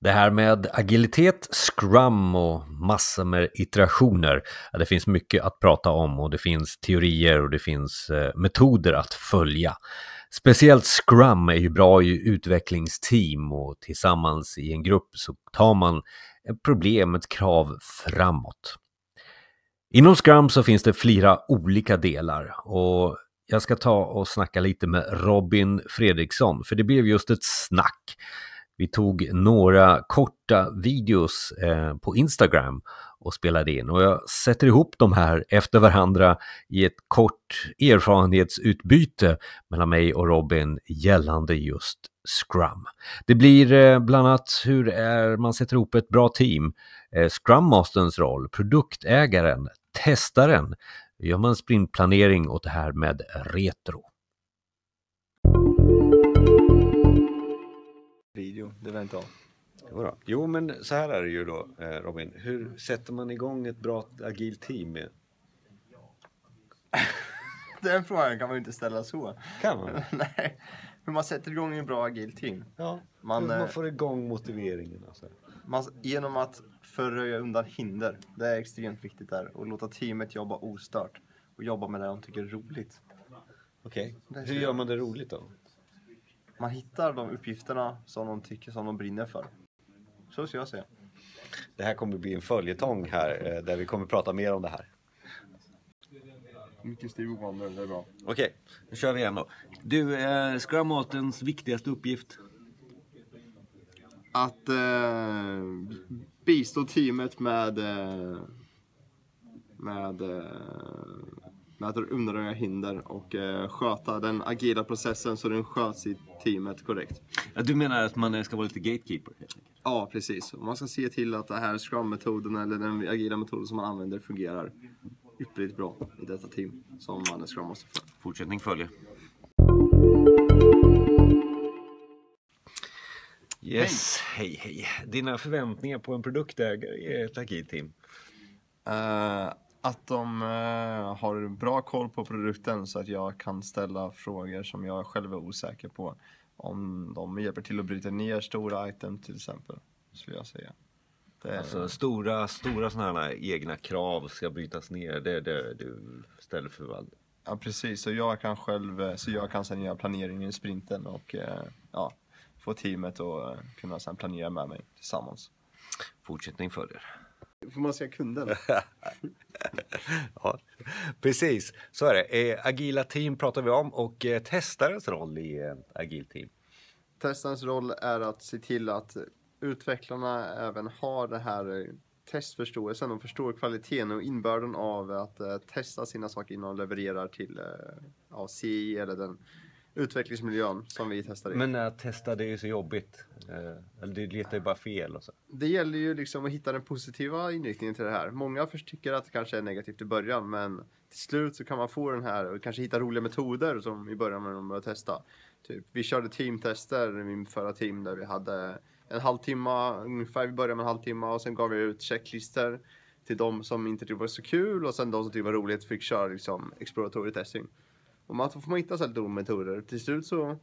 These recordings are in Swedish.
Det här med agilitet, scrum och massor med iterationer. Ja, det finns mycket att prata om och det finns teorier och det finns eh, metoder att följa. Speciellt scrum är ju bra i utvecklingsteam och tillsammans i en grupp så tar man ett problem, ett krav framåt. Inom scrum så finns det flera olika delar och jag ska ta och snacka lite med Robin Fredriksson för det blev just ett snack vi tog några korta videos eh, på Instagram och spelade in och jag sätter ihop de här efter varandra i ett kort erfarenhetsutbyte mellan mig och Robin gällande just Scrum. Det blir eh, bland annat hur är man sätter ihop ett bra team, eh, Scrum Masterns roll, produktägaren, testaren, gör man sprintplanering och det här med retro. Video, det vill jag inte ha. Jo, jo, men så här är det ju då eh, Robin. Hur sätter man igång ett bra agilt team? Med? Den frågan kan man ju inte ställa så. Kan man? Nej. Hur man sätter igång en bra agilt team? Ja, man, hur man eh, får igång motiveringen. Alltså. Man, genom att förröja undan hinder. Det är extremt viktigt där. Och låta teamet jobba ostört. Och jobba med det de tycker är roligt. Okej, okay. hur gör man det roligt då? Man hittar de uppgifterna som de tycker som de brinner för. Så ska jag säga. Det här kommer bli en följetong här eh, där vi kommer prata mer om det här. Mycket Steve Wonder, det är bra. Okej, okay, nu kör vi igen då. Du, eh, Scrum Masters viktigaste uppgift? Att eh, bistå teamet med, eh, med eh, med att undanröja hinder och eh, sköta den agila processen så den sköts i teamet korrekt. Ja, du menar att man ska vara lite gatekeeper? Ja, precis. Man ska se till att den här Scrum-metoden eller den agila metoden som man använder fungerar ypperligt bra i detta team som man är Scrum Master för. Fortsättning följer. Yes, hej hej. Dina förväntningar på en produktägare i ett agilt team? Uh, att de eh, har bra koll på produkten så att jag kan ställa frågor som jag själv är osäker på. Om de hjälper till att bryta ner stora item till exempel, skulle jag säga. Det... Alltså stora, stora sådana här egna krav ska brytas ner, det är det du ställer för vad? Ja precis, så jag kan själv, så jag kan sen göra planeringen i sprinten och eh, ja, få teamet att eh, kunna sen planera med mig tillsammans. Fortsättning följer. Får man säga kunden? ja, precis, så är det. Eh, agila team pratar vi om och eh, testarens roll i ett eh, agilt team. Testarens roll är att se till att utvecklarna även har det här testförståelsen och förstår kvaliteten och inbörden av att testa sina saker innan de levererar till ja, CI eller den utvecklingsmiljön som vi testar i. Men att testa det är ju så jobbigt. Eh, det letar ju bara fel och så. Det gäller ju liksom att hitta den positiva inriktningen till det här. Många tycker att det kanske är negativt i början men till slut så kan man få den här och kanske hitta roliga metoder som i början när börjar testa. Typ, vi körde teamtester i min förra team där vi hade en halvtimme, ungefär vi började med en halvtimme och sen gav vi ut checklistor till de som inte tyckte det var så kul och sen de som tyckte det var roligt fick köra liksom exploratory testing. Och man får man hitta så lite metoder. Till slut så,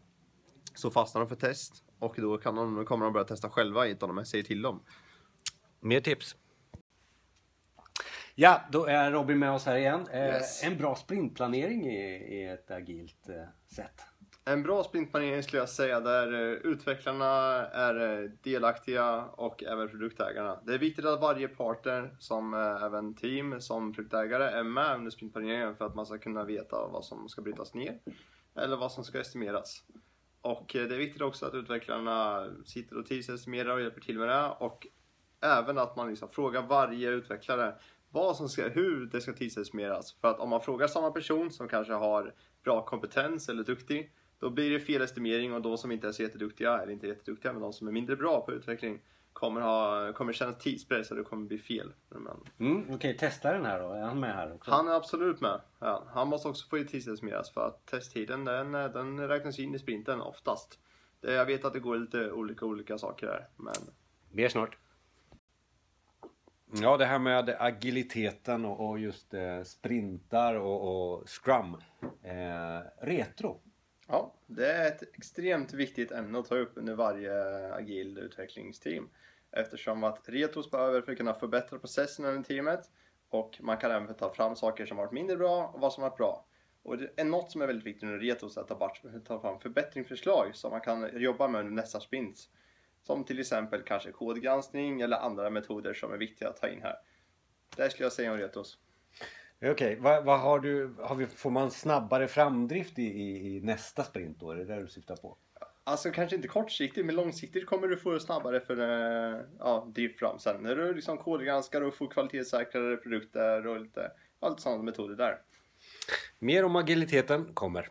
så fastnar de för test och då kan de, kommer de börja testa själva utan de säger till dem. Mer tips? Ja, då är Robin med oss här igen. Eh, yes. En bra sprintplanering i, ett agilt eh, sätt. En bra sprintplanering skulle jag säga där eh, utvecklarna är eh, delaktiga och även produktägarna. Det är viktigt att varje partner, som eh, även team, som produktägare är med under sprintplaneringen för att man ska kunna veta vad som ska brytas ner eller vad som ska estimeras. Och det är viktigt också att utvecklarna sitter och tidsestimerar och hjälper till med det och även att man liksom frågar varje utvecklare vad som ska, hur det ska tidsestimeras. För att om man frågar samma person som kanske har bra kompetens eller duktig då blir det fel estimering och de som inte är så jätteduktiga, eller inte jätteduktiga, men de som är mindre bra på utveckling kommer, ha, kommer känna tidspress och det kommer bli fel. Mm, Okej, okay. testaren här då, är han med här också? Han är absolut med. Ja, han måste också få tidsestimeras för att testtiden den, den räknas in i sprinten oftast. Det, jag vet att det går lite olika olika saker här, men... Mer snart. Ja, det här med agiliteten och, och just eh, sprintar och, och scrum. Eh, retro Ja, det är ett extremt viktigt ämne att ta upp under varje agil utvecklingsteam. Eftersom att retos behöver för att kunna förbättra processen under teamet och man kan även ta fram saker som varit mindre bra och vad som varit bra. Och det är något som är väldigt viktigt under retos att ta fram förbättringsförslag som man kan jobba med under nästa sprint. Som till exempel kanske kodgranskning eller andra metoder som är viktiga att ta in här. Det skulle jag säga om retos. Okej, okay. vad, vad, har du, har vi, får man snabbare framdrift i, i, i nästa sprint då? Är det det du syftar på? Alltså kanske inte kortsiktigt, men långsiktigt kommer du få snabbare för eh, ja, drift fram. Sen när du liksom kodgranskar och får kvalitetssäkrare produkter och lite, allt sådana metoder där. Mer om agiliteten kommer.